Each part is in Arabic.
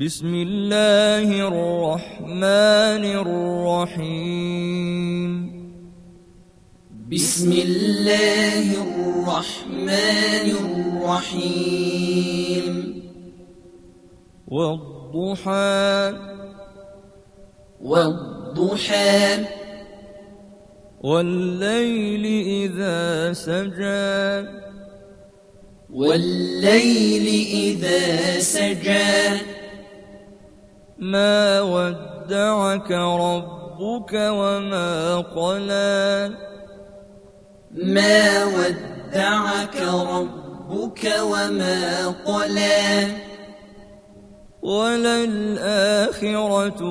بسم الله الرحمن الرحيم. بسم الله الرحمن الرحيم. والضحى. والضحى. والليل إذا سجى. والليل إذا سجى. ما ودعك ربك وما قلى ما ودعك ربك وما قلى وللآخرة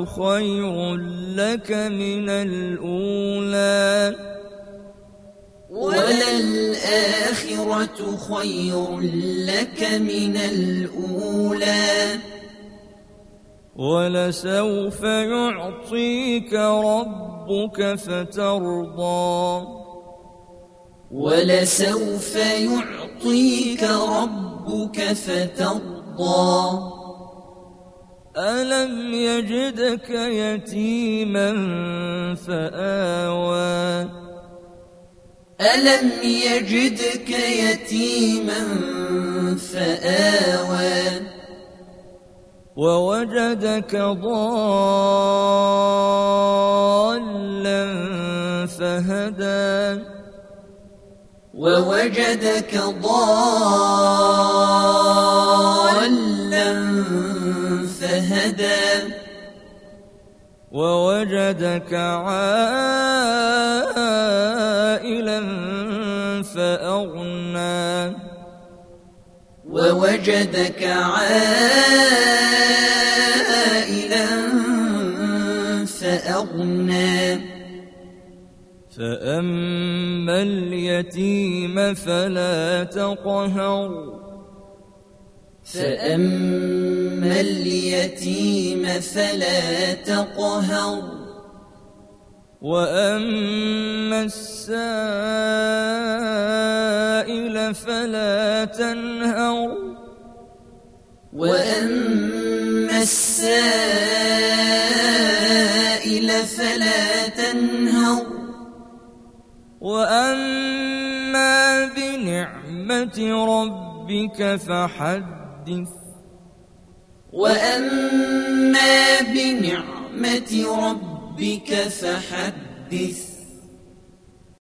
خير لك من الأولى. وللآخرة خير لك من الأولى. ولسوف يعطيك ربك فترضى. ولسوف يعطيك ربك فترضى. ألم يجدك يتيما فآوى. ألم يجدك يتيما فآوى. ووجدك ضالا فهدى. ووجدك ضالا فهدى. ووجدك عائلا فأغنى. ووجدك عائلا فأغنى. فأما اليتيم فلا تقهر. فأما اليتيم فلا تقهر. وأما السائل فلا تنهر. وأما السائل فلا تنهر. وأما بنعمة ربك فحدث. وأما بنعمة ربك فحدث.